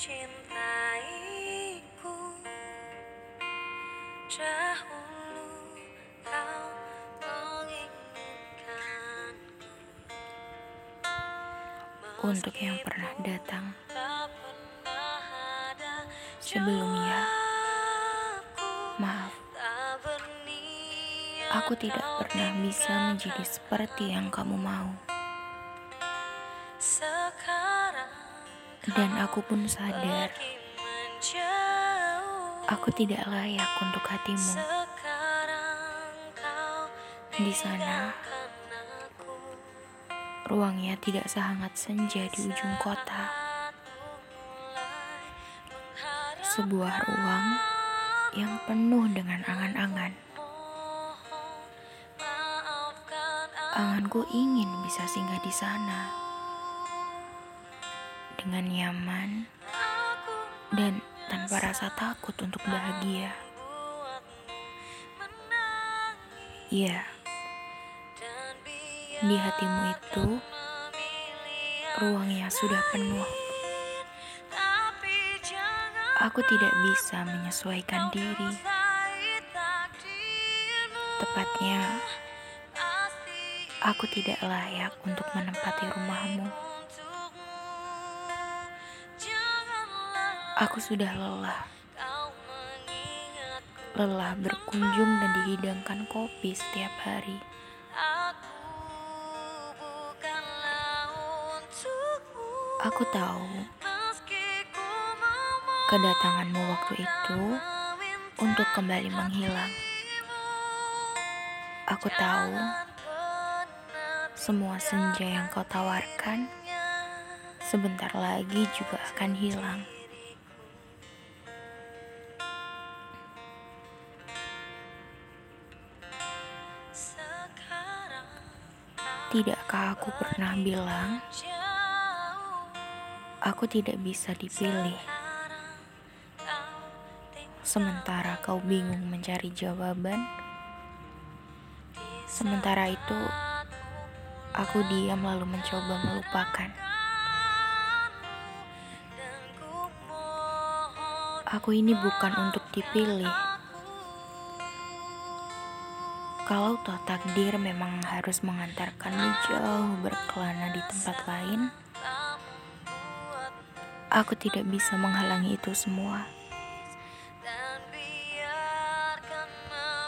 mencintaiku. Dahulu kau menginginkanku Untuk yang pernah datang Sebelumnya, maaf, aku tidak pernah bisa menjadi seperti yang kamu mau. Dan aku pun sadar, aku tidak layak untuk hatimu. Di sana, ruangnya tidak sehangat senja di ujung kota. Sebuah ruang yang penuh dengan angan-angan. Anganku ingin bisa singgah di sana dengan nyaman dan tanpa rasa takut untuk bahagia. Iya, di hatimu itu ruangnya sudah penuh. Aku tidak bisa menyesuaikan diri. Tepatnya, aku tidak layak untuk menempati rumahmu. Aku sudah lelah, lelah berkunjung dan dihidangkan kopi setiap hari. Aku tahu kedatanganmu waktu itu untuk kembali menghilang. Aku tahu semua senja yang kau tawarkan sebentar lagi juga akan hilang. Tidakkah aku pernah bilang aku tidak bisa dipilih? Sementara kau bingung mencari jawaban, sementara itu aku diam lalu mencoba melupakan. Aku ini bukan untuk dipilih. Kalau toh takdir memang harus mengantarkanmu jauh berkelana di tempat lain, aku tidak bisa menghalangi itu semua.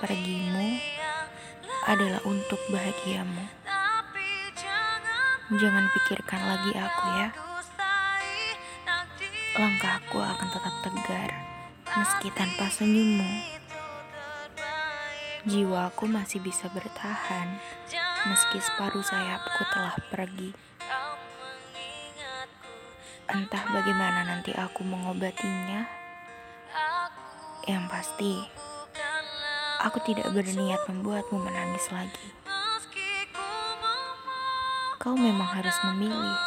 Pergimu adalah untuk bahagiamu. Jangan pikirkan lagi aku ya. Langkahku akan tetap tegar meski tanpa senyummu. Jiwaku masih bisa bertahan meski separuh sayapku telah pergi. Entah bagaimana nanti aku mengobatinya. Yang pasti, aku tidak berniat membuatmu menangis lagi. Kau memang harus memilih.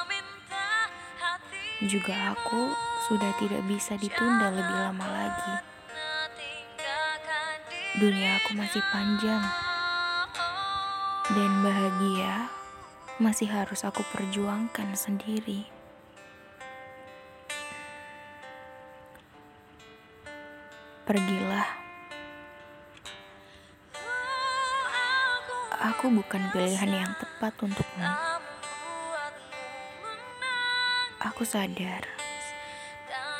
Juga aku sudah tidak bisa ditunda lebih lama lagi. Dunia aku masih panjang dan bahagia masih harus aku perjuangkan sendiri. Pergilah. Aku bukan pilihan yang tepat untukmu. Aku sadar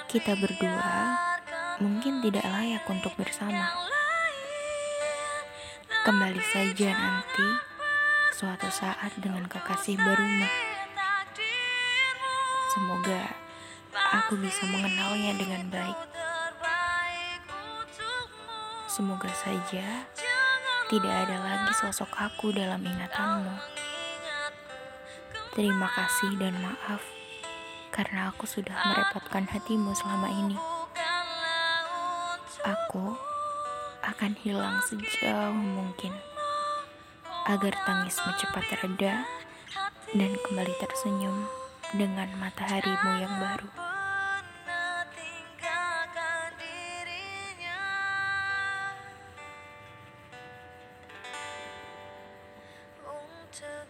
kita berdua mungkin tidak layak untuk bersama. Kembali saja nanti suatu saat dengan kekasih barumu. Semoga aku bisa mengenalnya dengan baik. Semoga saja tidak ada lagi sosok aku dalam ingatanmu. Terima kasih dan maaf karena aku sudah merepotkan hatimu selama ini. Aku akan hilang sejauh mungkin agar tangismu cepat reda dan kembali tersenyum dengan mataharimu yang baru. untuk